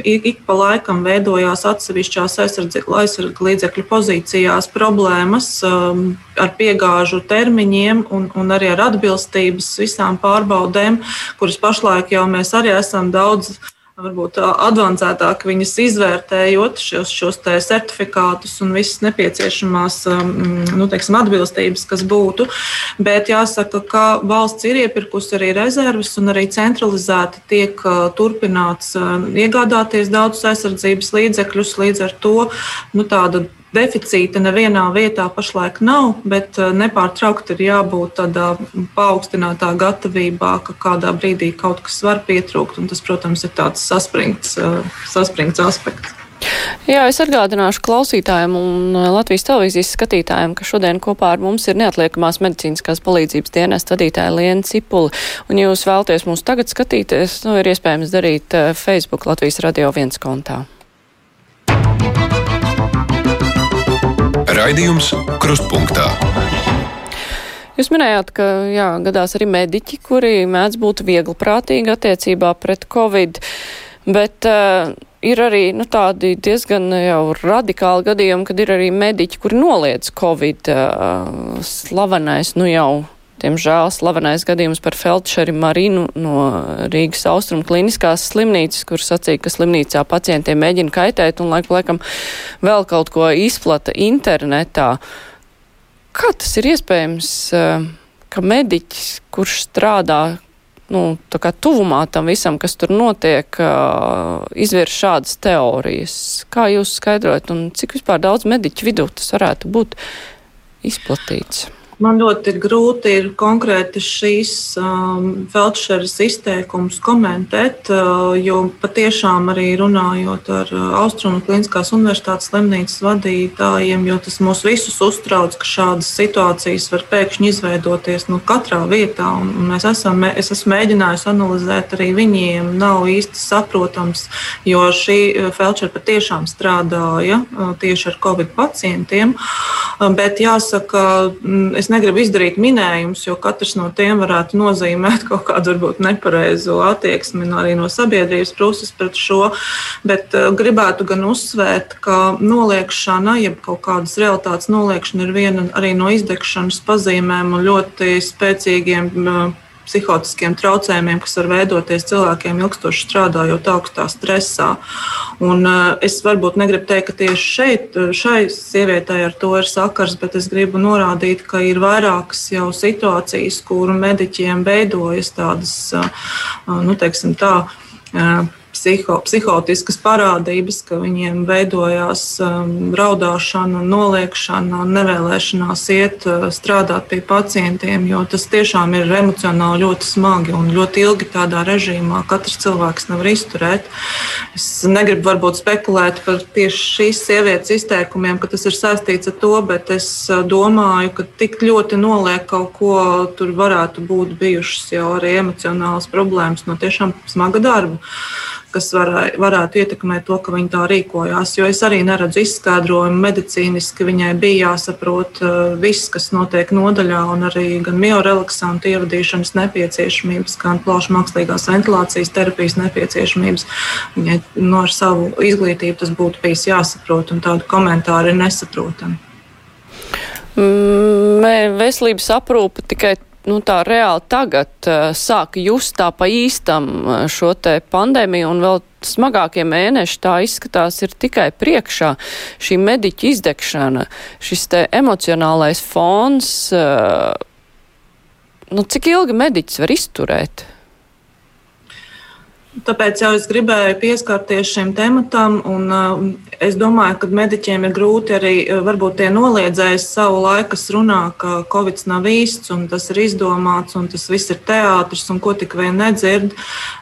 ik pa laikam veidojās atsevišķās aizsardzības līdzekļu pozīcijas pozīcijās problēmas um, ar piegāžu termiņiem un, un arī ar atbilstības visām pārbaudēm, kuras pašlaik jau mēs arī esam daudz varbūt avansētāk viņas izvērtējot šos, šos certifikātus un visas nepieciešamās um, nu, teiksim, atbilstības, kas būtu. Bet jāsaka, ka valsts ir iepirkusi arī rezerves un arī centralizēti tiek uh, turpināts uh, iegādāties daudzus aizsardzības līdzekļus. Līdz ar to nu, tāda Deficīta nevienā vietā pašlaik nav, bet eh, nepārtraukti ir jābūt tādā paaugstinātā gatavībā, ka kādā brīdī kaut kas var pietrūkt. Tas, protams, ir tāds saspringts, eh, saspringts aspekts. Jā, es atgādināšu klausītājiem un eh, Latvijas televīzijas skatītājiem, ka šodien kopā ar mums ir neatliekamās medicīniskās palīdzības dienas vadītāja Liena Cipuli. Un, ja jūs vēlties mūs tagad skatīties, nu, ir iespējams darīt Facebook Latvijas radio viens kontā. Raidījums Krustpunktā. Jūs minējāt, ka jā, gadās arī mediķi, kuri mēdz būt viegliprātīgi attiecībā pret covid, bet uh, ir arī nu, tādi diezgan jau radikāli gadījumi, kad ir arī mediķi, kuri noliedz covid uh, slavenais, nu jau Diemžēl slavenais gadījums par Feldšeri Marinu no Rīgas austrumu kliniskās slimnīcas, kur sacīja, ka slimnīcā pacientiem mēģina kaitēt un laiku laikam vēl kaut ko izplata internetā. Kā tas ir iespējams, eh, ka mediķis, kurš strādā nu, tuvumā tam visam, kas tur notiek, eh, izvirs šādas teorijas? Kā jūs skaidrojat un cik vispār daudz mediķu vidū tas varētu būt izplatīts? Man ļoti grūti ir konkrēti šīs um, Feldšeras izteikumus komentēt, uh, jo patiešām arī runājot ar uh, Austrumu Kliniskās universitātes slimnīcas vadītājiem, jo tas mūs visus uztrauc, ka šādas situācijas var pēkšņi izveidoties nu, katrā vietā. Un, un mēs esam, es esmu mēģinājis analizēt arī viņiem, nav īsti saprotams, jo šī uh, Feldšera patiešām strādāja uh, tieši ar Covid pacientiem. Uh, bet jāsaka, mm, es negribu izdarīt minējumus, jo katrs no tiem varētu nozīmēt kaut kādu varbūt nepareizu attieksmi arī no sabiedrības puses pret šo. Bet uh, gribētu gan uzsvērt, ka noliekšana, jeb kaut kādas realitātes noliekšana ir viena no izdegšanas pazīmēm un ļoti spēcīgiem. Psihotiskiem traucējumiem, kas var veidoties cilvēkiem ilgstoši strādājot augstā stresā. Un, uh, es varbūt negribu teikt, ka tieši šeit, eh, šai sievietei ar to ir sakars, bet es gribu norādīt, ka ir vairākas jau situācijas, kuru mediķiem veidojas tādas, uh, nu, teiksim tā, psiho, psihotiskas parādības, ka viņiem veidojās um, raudāšana, noliekšana, nevēlēšanās iet uh, strādāt pie pacientiem, jo tas tiešām ir emocionāli ļoti smagi un ļoti ilgi tādā režīmā katrs cilvēks nevar izturēt. Es negribu varbūt spekulēt par tieši šīs sievietes izteikumiem, ka tas ir saistīts ar to, bet es uh, domāju, ka tik ļoti noliek kaut ko, tur varētu būt bijušas jau arī emocionālas problēmas no tiešām smaga darba kas varē, varētu ietekmēt to, ka viņa tā rīkojās. Jo es arī neredzu izskaidrojumu medicīniski. Viņai bija jāsaprot uh, viss, kas notiek nodaļā, un arī gan miorelaksantu ievadīšanas nepieciešamības, gan plaušu mākslīgās ventilācijas terapijas nepieciešamības. Viņai no ar savu izglītību tas būtu bijis jāsaprot, un tādu komentāru ir nesaprotami. Mm, veselības aprūpe tikai nu, tā reāli tagad uh, sāka just tā pa īstam uh, šo te pandēmiju un vēl smagākie mēneši tā izskatās ir tikai priekšā. Šī mediķa izdegšana, šis te emocionālais fons, uh, nu, cik ilgi mediķis var izturēt? Tāpēc jau es gribēju pieskarties šim tematam, un uh, es domāju, ka mediķiem ir grūti arī uh, varbūt tie noliedzējas savu laiku, kas runā, ka Covid nav īsts un tas ir izdomāts un tas viss ir teātris un ko tik vien nedzird.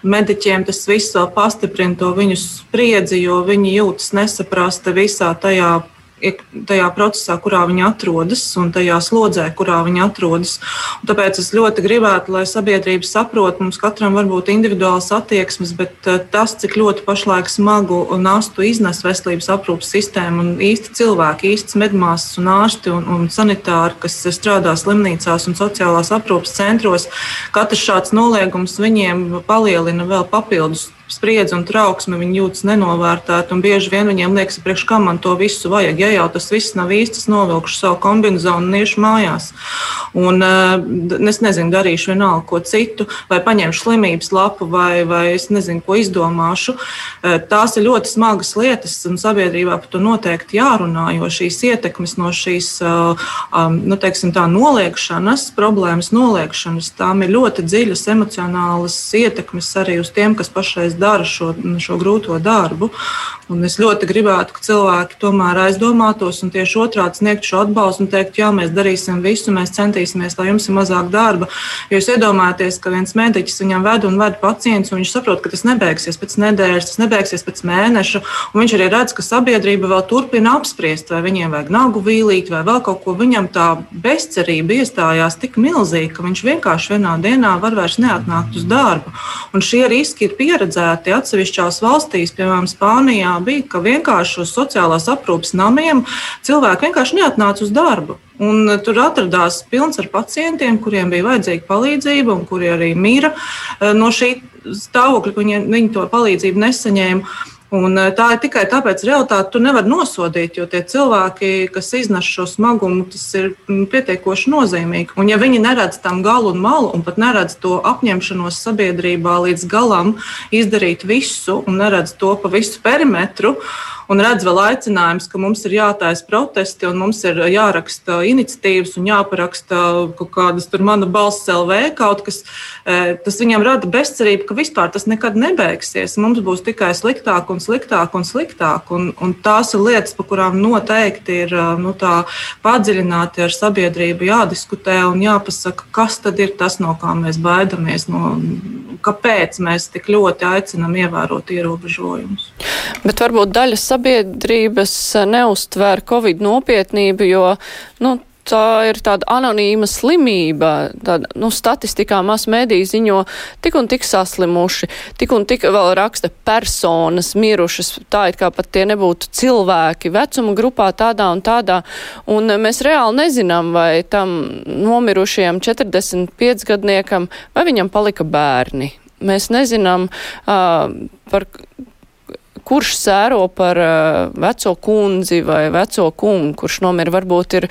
Mediķiem tas viss vēl pastiprina to viņu spriedzi, jo viņi jūtas nesaprasti visā tajā tajā procesā, kurā viņi atrodas, un tajā slodzē, kurā viņi atrodas. Un tāpēc es ļoti gribētu, lai sabiedrība saprot, mums katram var būt individuāls attieksmes, bet eh, tas, cik ļoti pašlaik smagu nastu iznes veselības aprūpas sistēma un īsti cilvēki, īstas medmāsas un ārsti un, un sanitāri, kas strādā slimnīcās un sociālās aprūpas centros, katrs šāds noliegums viņiem palielina vēl papildus spriedzi un trauksmi, viņi jūtas nenovērtēti. Bieži vien viņiem liekas, priekš kam man to visu vajag. Ja jau tas viss nav īsti, novilkšu savu kombināciju un iešu mājās. Un, uh, es nezinu, darīšu vienalga ko citu, vai paņemšu slimības lapu, vai, vai es nezinu, ko izdomāšu. Uh, tās ir ļoti smagas lietas, un sabiedrībā par to noteikti jārunā, jo šīs ietekmes no šīs uh, um, nu, teiksim, tā, noliekšanas, problēmas noliekšanas, tām ir ļoti dziļas emocionālas ietekmes arī uz tiem, kas pašreiz dara šo, šo grūto darbu. Un es ļoti gribētu, ka cilvēki tomēr aizdomātos un tieši otrādi sniegtu šo atbalstu un teikt, jā, mēs darīsim visu, mēs centīsimies, lai jums ir mazāk darba. Jo jūs iedomājaties, ka viens mediķis viņam ved un ved pacients, un viņš saprot, ka tas nebeigsies pēc nedēļas, tas nebeigsies pēc mēneša. Viņš arī redz, ka sabiedrība vēl turpina apspriest, vai viņiem vajag nagu vīlīt, vai vēl kaut ko. Viņam tā bezcerība iestājās tik milzīga, ka viņš vienkārši vienā dienā var vairs neatnākt uz darbu. Un šie riski ir pieredzēti atsevišķās valstīs, piemēram, Spānijā bija, ka vienkārši uz sociālās aprūpes namiem cilvēki vienkārši neatnāca uz darbu. Un eh, tur atradās pilns ar pacientiem, kuriem bija vajadzīga palīdzība, un kuri arī mīra eh, no šī stāvokļa, ka viņi, viņi to palīdzību nesaņēma. Un eh, tā ir tikai tāpēc, ka realitāti tu nevari nosodīt, jo tie cilvēki, kas iznes šo smagumu, tas ir mm, pietiekoši nozīmīgi. Un, ja viņi neredz tam galu un malu, un pat neredz to apņemšanos sabiedrībā līdz galam izdarīt visu, un neredz to pa visu perimetru, uh, un redz vēl aicinājums, ka mums ir jātaisa protesti un mums ir jāraksta iniciatīvas un jāparaksta kaut kādas tur mana balss LV kaut kas, e, tas viņam rada bezcerību, ka vispār tas nekad nebeigsies. Mums būs tikai sliktāk un sliktāk un sliktāk. Un, un tās ir lietas, par kurām noteikti ir e, nu, padziļināti ar sabiedrību jādiskutē un jāpasaka, kas tad ir tas, no kā mēs baidamies, no, kāpēc mēs tik ļoti aicinām ievērot ierobežojumus. Bet varbūt daļa sabiedrības neustver Covid nopietnību, jo, nu, tā ir tāda anonīma slimība. Tāda, nu, statistikā masmediji ziņo tik un tik saslimuši, tik un tik vēl raksta personas mirušas, tā it kā pat tie nebūtu cilvēki vecuma grupā tādā un tādā. Un mēs reāli nezinām, vai tam nomirušajam 45 gadniekam, vai viņam palika bērni. Mēs nezinām uh, par kurš sēro par uh, veco kundzi vai veco kungu, kurš nomira, varbūt ir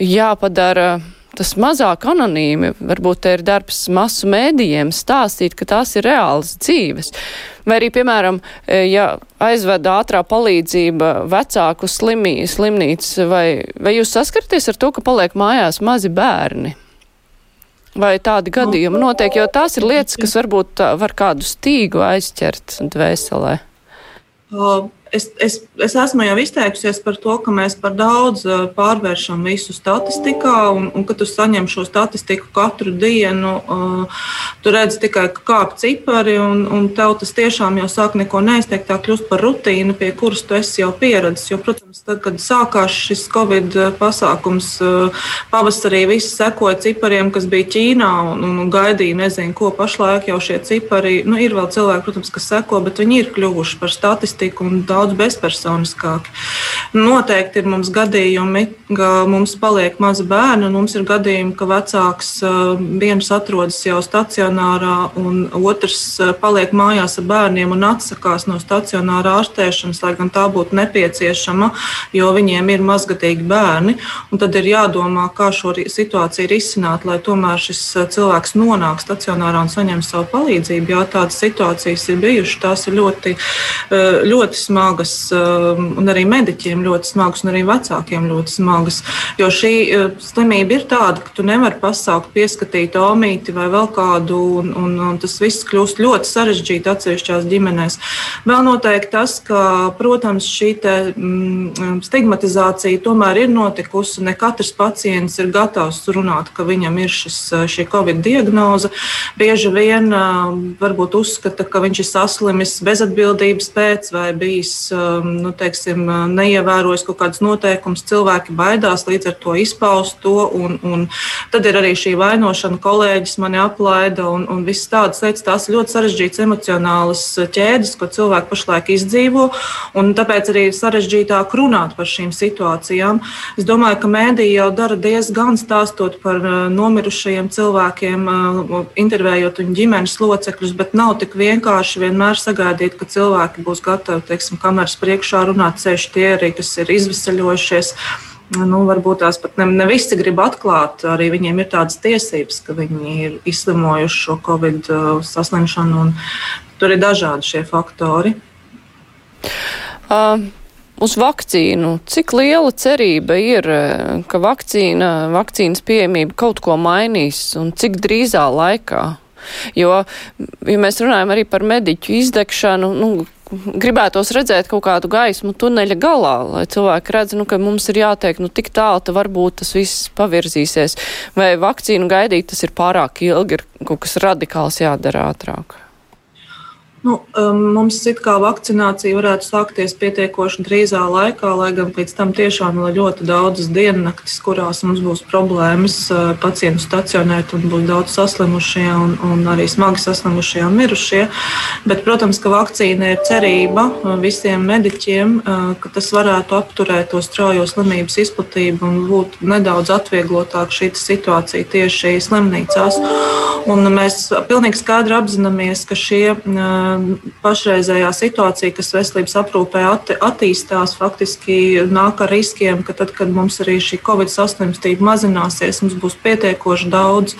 jāpadara tas mazāk anonīmi. Varbūt te ir darbs masu mēdījiem stāstīt, ka tās ir reāls dzīves. Vai arī, piemēram, ja aizved ātrā palīdzība vecāku slimī, slimnīcas, vai, vai jūs saskaraties ar to, ka paliek mājās mazi bērni? Vai tādi gadījumi notiek, jo tās ir lietas, kas varbūt var kādu stīgu aizķert dvēselē? uh, Es, es, es esmu jau izteikusies par to, ka mēs par daudz pārvēršam visu statistikā, un, un ka tu saņem šo statistiku katru dienu. Uh, tu redz tikai kāp cipari, un, un tev tas tiešām jau sāk neko neizteikt, tā kļūst par rutīnu, pie kuras tu esi jau pieredzis. Jo, protams, tad, kad sākās šis Covid pasākums, uh, pavasarī visi sekoja cipariem, kas bija Ķīnā, un, un gaidīja nezinu, ko pašlaik jau šie cipari. Nu, ir vēl cilvēki, protams, kas seko, bet viņi ir kļuvuši par statistiku un daudz daudz bezpersoniskāki. Noteikti ir mums gadījumi, ka mums paliek mazi bērni, un mums ir gadījumi, ka vecāks viens atrodas jau stacionārā, un otrs paliek mājās ar bērniem un atsakās no stacionāra ārstēšanas, lai gan tā būtu nepieciešama, jo viņiem ir mazgadīgi bērni. Tad ir jādomā, kā šo situāciju risināt, lai tomēr šis cilvēks nonāk stacionārā un saņem savu palīdzību. Jā, tādas situācijas ir bijušas, tās ir ļoti, ļoti smagas, un arī mediķiem ļoti smagas, un arī vecākiem ļoti smagas. Jo šī slimība ir tāda, ka tu nevari pasaukt, pieskatīt omīti vai vēl kādu, un, un, un tas viss kļūst ļoti sarežģīti atsevišķās ģimenēs. Vēl noteikti tas, ka, protams, šī te, mm, stigmatizācija tomēr ir notikusi. Ne katrs pacients ir gatavs runāt, ka viņam ir šis, šī covid diagnoze. Bieži vien varbūt uzskata, ka viņš ir saslimis bezatbildības pēc vai bijis nu, teiksim, neievērojis kaut kādus noteikumus. Cilvēki baidās līdz ar to izpaust to. Un, un tad ir arī šī vainošana, kolēģis mani aplaida un, un viss tādas lietas. Tās ir ļoti sarežģītas emocionālas ķēdes, ko cilvēki pašlaik izdzīvo. Tāpēc arī ir sarežģītāk runāt par šīm situācijām. Es domāju, ka mēdīja jau dara diezgan stāstot par nomirušajiem cilvēkiem, intervējot viņu ģimenes locekļus, bet nav tik vienkārši vienmēr sagaidīt, ka cilvēki būs gatavi, teiksim, kameras priekšā runāt, ceļš tie arī, kas ir izvesaļojušies nu, varbūt tās pat ne, ne visi grib atklāt. Arī viņiem ir tādas tiesības, ka viņi ir izslimojuši šo covid saslimšanu, un tur ir dažādi šie faktori. Uh. Uz vakcīnu. Cik liela cerība ir, ka vakcīna, vakcīnas pieejamība kaut ko mainīs un cik drīzā laikā? Jo, ja mēs runājam arī par mediķu izdegšanu, nu, gribētos redzēt kaut kādu gaismu tuneļa galā, lai cilvēki redz, nu, ka mums ir jātiek, nu, tik tālu, tad varbūt tas viss pavirzīsies. Vai vakcīnu gaidīt, tas ir pārāk ilgi, ir kaut kas radikāls jādara ātrāk. Nu, um, mums it kā vakcinācija varētu sākties pietiekoši drīzā laikā, lai gan pēc tam tiešām ir ļoti daudzas diennaktis, kurās mums būs problēmas uh, pacientu stacionēt un būs daudz saslimušie un, un arī smagi saslimušie un mirušie. Bet, protams, ka vakcīna ir cerība uh, visiem mediķiem, uh, ka tas varētu apturēt to straujo slimības izplatību un būt nedaudz atvieglotāk šī situācija tieši slimnīcās. Un mēs pilnīgi skaidri apzināmies, ka šie pašreizējā situācija, kas veselības aprūpē atti, attīstās, faktiski nāk ar riskiem, ka tad, kad mums arī šī covid saslimstība mazināsies, mums būs pietiekoši daudz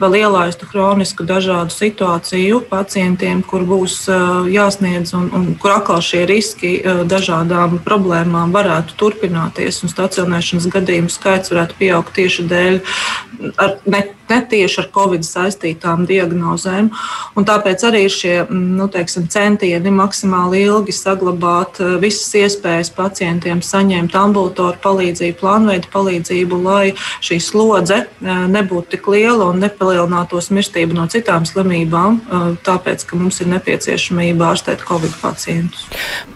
vēl ielaistu hronisku dažādu situāciju pacientiem, kur būs jāsniedz un, un kur atkal šie riski dažādām problēmām varētu turpināties un stacionēšanas gadījumu skaits varētu pieaugt tieši dēļ ar, ne, ne tieši ar covid saistītām diagnozēm. Un tāpēc arī ir šie nu, teiksim, centieni maksimāli ilgi saglabāt eh, visas iespējas pacientiem saņemt ambulatoru palīdzību, plānveidu palīdzību, lai šī slodze eh, nebūtu tik liela un nepalielinātos mirstība no citām slimībām, eh, tāpēc, ka mums ir nepieciešamība ārstēt covid pacientus.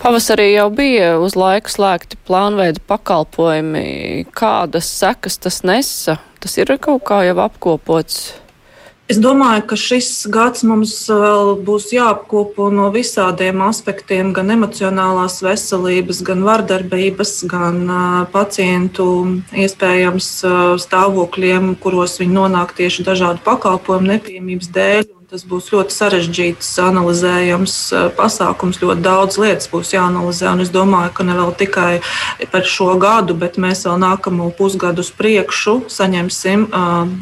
Pavasarī jau bija uz laiku slēgti plānveidu pakalpojumi. Kādas sekas tas nesa? Tas ir kaut kā jau apkopots. Es domāju, ka šis gads mums vēl būs jāapkopo no visādiem aspektiem, gan emocionālās veselības, gan vardarbības, gan pacientu iespējams stāvokļiem, kuros viņi nonāk tieši dažādu pakalpojumu nepieejamības dēļ. Tas būs ļoti sarežģīts, analizējams pasākums. Ļoti daudz lietas būs jāanalizē. Es domāju, ka ne vēl tikai par šo gadu, bet mēs vēl nākamo pusgadu uz priekšu saņemsim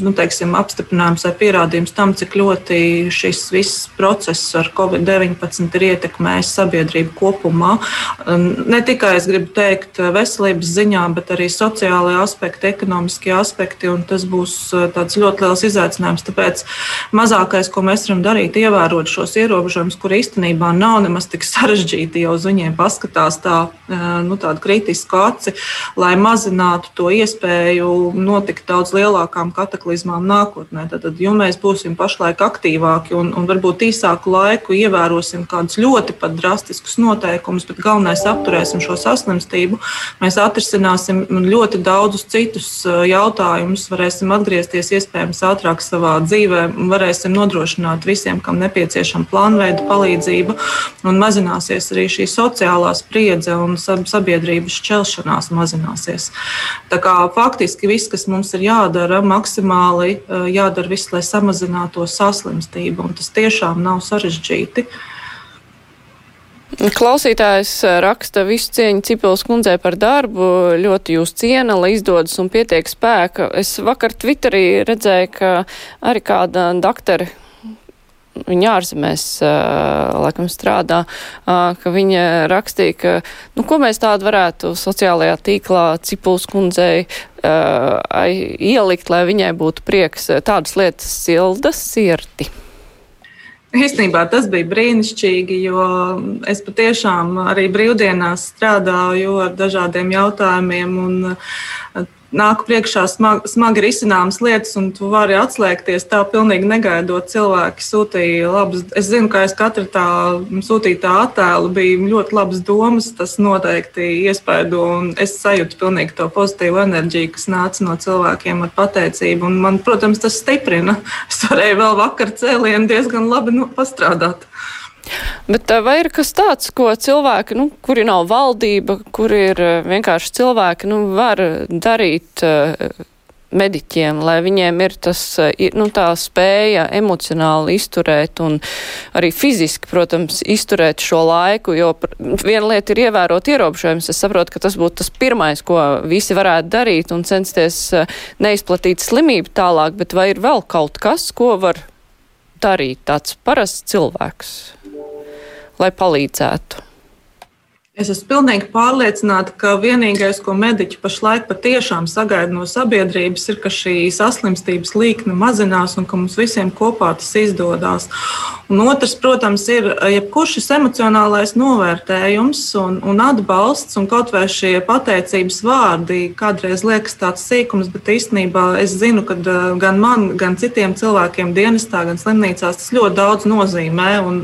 nu, teiksim, apstiprinājumus vai pierādījumus tam, cik ļoti šis viss process ar Covid-19 ir ietekmējis sabiedrību kopumā. Ne tikai es gribu teikt veselības ziņā, bet arī sociālajie aspekti, ekonomiskie aspekti. Tas būs ļoti liels izaicinājums. Tāpēc mazākais, ko mēs mēs varam darīt, ievērot šos ierobežojumus, kur īstenībā nav nemaz tik sarežģīti, jau uz viņiem paskatās tā, nu, tādu kritisku aci, lai mazinātu to iespēju notikt daudz lielākām kataklizmām nākotnē. Tad, jo mēs būsim pašlaik aktīvāki un, un varbūt īsāku laiku ievērosim kādus ļoti pat drastiskus noteikumus, bet galvenais apturēsim šo saslimstību, mēs atrisināsim ļoti daudzus citus jautājumus, varēsim atgriezties iespējams ātrāk savā dzīvē varēsim nodrošināt nodrošināt visiem, kam nepieciešama plānveida palīdzība, un mazināsies arī šī sociālā spriedze un sabiedrības šķelšanās mazināsies. Tā kā faktiski viss, kas mums ir jādara, maksimāli jādara viss, lai samazinātu saslimstību, un tas tiešām nav sarežģīti. Klausītājs raksta visu cieņu Cipels kundzei par darbu, ļoti jūs ciena, lai izdodas un pietiek spēka. Es vakar Twitterī redzēju, ka arī kāda doktori, viņa ārzemēs, laikam strādā, ka viņa rakstīja, ka, nu, ko mēs tādu varētu sociālajā tīklā Cipels kundzei ielikt, lai viņai būtu prieks tādas lietas sildas sirdi. Īstenībā tas bija brīnišķīgi, jo es patiešām arī brīvdienās strādāju ar dažādiem jautājumiem. Un, nāk priekšā smagi, smagi risināmas lietas, un tu vari atslēgties tā, pilnīgi negaidot. Cilvēki sūtīja labas, es zinu, ka aiz katra tā sūtītā attēla bija ļoti labas domas. Tas noteikti iespaido, un es sajūtu pilnīgi to pozitīvu enerģiju, kas nāca no cilvēkiem ar pateicību. Un man, protams, tas stiprina. Es varēju vēl vakar cēlienu diezgan labi nu, pastrādāt. Bet vai ir kas tāds, ko cilvēki, nu, kuri nav valdība, kuri ir vienkārši cilvēki, nu, var darīt mediķiem, lai viņiem ir tas, nu, tā spēja emocionāli izturēt un arī fiziski, protams, izturēt šo laiku, jo viena lieta ir ievērot ierobežojumus. Es saprotu, ka tas būtu tas pirmais, ko visi varētu darīt un censties neizplatīt slimību tālāk, bet vai ir vēl kaut kas, ko var darīt tāds parasts cilvēks? Lai palīdzētu? Es esmu pilnīgi pārliecināta, ka vienīgais, ko mediķi pašlaik patiešām sagaida no sabiedrības, ir, ka šī saslimstības līkne mazinās un ka mums visiem kopā tas izdodas. Un otrs, protams, ir jebkurš šis emocionālais novērtējums un, un atbalsts, un kaut vai šie pateicības vārdi kādreiz liekas tāds sīkums, bet īstenībā es zinu, ka gan man, gan citiem cilvēkiem dienestā, gan slimnīcās tas ļoti daudz nozīmē. Un,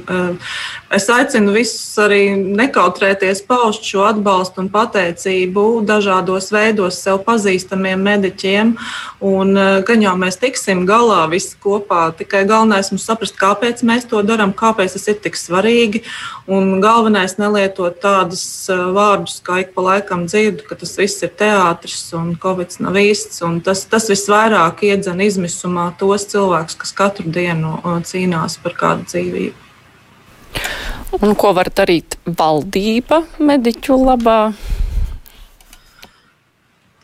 Es aicinu visus arī nekautrēties paust šo atbalstu un pateicību dažādos veidos sev pazīstamiem mediķiem. Un, eh, gan jau mēs tiksim galā visi kopā, tikai galvenais mums saprast, kāpēc mēs to darām, kāpēc tas ir tik svarīgi. Un galvenais nelietot tādus eh, vārdus, kā ik pa laikam dzirdu, ka tas viss ir teātris un covid nav īsts. Tas, tas visvairāk iedzen izmisumā tos cilvēkus, kas katru dienu eh, cīnās par kādu dzīvību. Un ko var darīt valdība mediķu labā?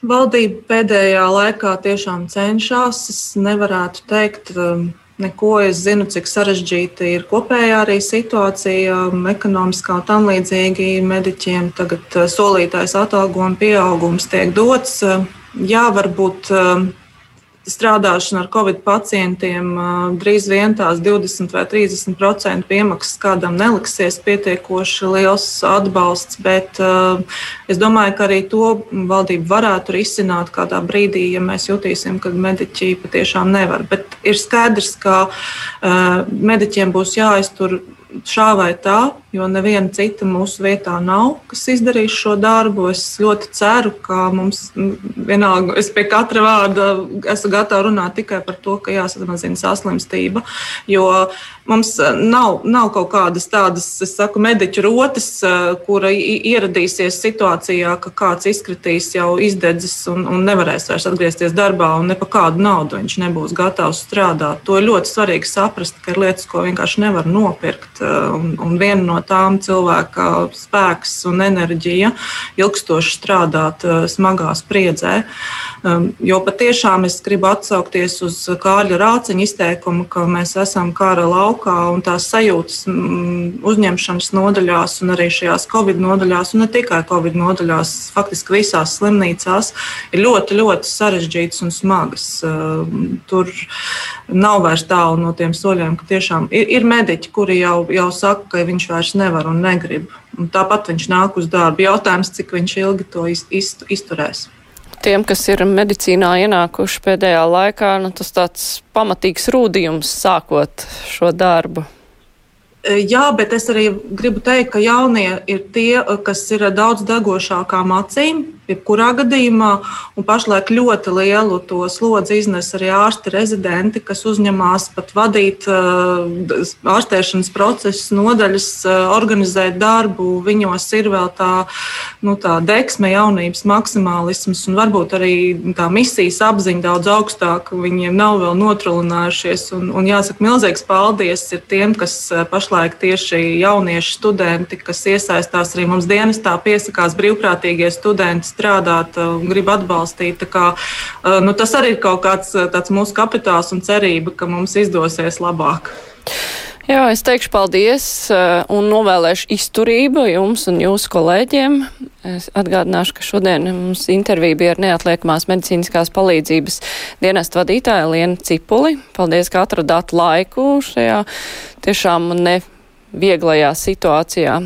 Valdība pēdējā laikā tiešām cenšas. Es nevarētu teikt, um, neko. Es zinu, cik sarežģīta ir kopējā arī situācija, um, ekonomiskā un tam līdzīgi mediķiem. Tagad uh, solītais atalgojuma pieaugums tiek dots. Uh, jā, varbūt um, strādāšana ar covid pacientiem drīz vien tās 20 vai 30 procentu piemaksas kādam neliksies pietiekoši liels atbalsts, bet es domāju, ka arī to valdība varētu risināt kādā brīdī, ja mēs jutīsim, ka mediķi patiešām nevar. Bet ir skaidrs, ka mediķiem būs jāiztur šā vai tā, jo neviena cita mūsu vietā nav, kas izdarīs šo darbu. Es ļoti ceru, ka mums vienalga, es pie katra vārda esmu gatava runāt tikai par to, ka jāsamazina saslimstība, jo mums nav, nav kaut kādas tādas, es saku, mediķu rotas, kura ieradīsies situācijā, ka kāds izkritīs jau izdedzis un, un nevarēs vairs atgriezties darbā un ne par kādu naudu viņš nebūs gatavs strādāt. To ir ļoti svarīgi saprast, ka ir lietas, ko vienkārši nevar nopirkt. Un, un viena no tām cilvēka spēks un enerģija ilgstoši strādāt eh, smagā spriedzē. Um, jo patiešām es gribu atsaukties uz Kārļa Rāciņa izteikumu, ka mēs esam kara laukā un tās sajūtas mm, uzņemšanas nodaļās un arī šajās Covid nodaļās, un ne tikai Covid nodaļās, faktiski visās slimnīcās ir ļoti, ļoti sarežģītas un smagas. Um, tur nav vairs tālu no tiem soļiem, ka tiešām ir, ir mediķi, kuri jau, jau saka, ka viņš vairs nevar un negrib. Un tāpat viņš nāk uz darbu. Jautājums, cik viņš ilgi to iz, iz, izturēs. Tiem, kas ir medicīnā ienākuši pēdējā laikā, nu, tas tāds pamatīgs rūdījums sākot šo darbu. E, jā, bet es arī gribu teikt, ka jaunie ir tie, kas ir daudz degošākām acīm, jebkurā gadījumā. Un pašlaik ļoti lielu to slodzi iznes arī ārsti rezidenti, kas uzņemās pat vadīt ārstēšanas procesus, nodaļas, organizēt darbu. Viņos ir vēl tā, nu, tā deksme, jaunības maksimālisms un varbūt arī tā misijas apziņa daudz augstāka. Viņiem nav vēl notrulinājušies. Un, un jāsaka, milzīgs paldies tiem, kas pašlaik tieši jaunieši studenti, kas iesaistās arī mums dienestā, piesakās brīvprātīgie studenti strādāt un grib atbalstīt. Kā, nu, tas arī ir kaut kāds mūsu kapitāls un cerība, ka mums izdosies labāk. Jā, es teikšu paldies un novēlēšu izturību jums un jūsu kolēģiem. Es atgādināšu, ka šodien mums intervija bija ar neatliekamās medicīniskās palīdzības dienestu vadītāju Lienu Cipuli. Paldies, ka atradāt laiku šajā tiešām ne vieglajā situācijā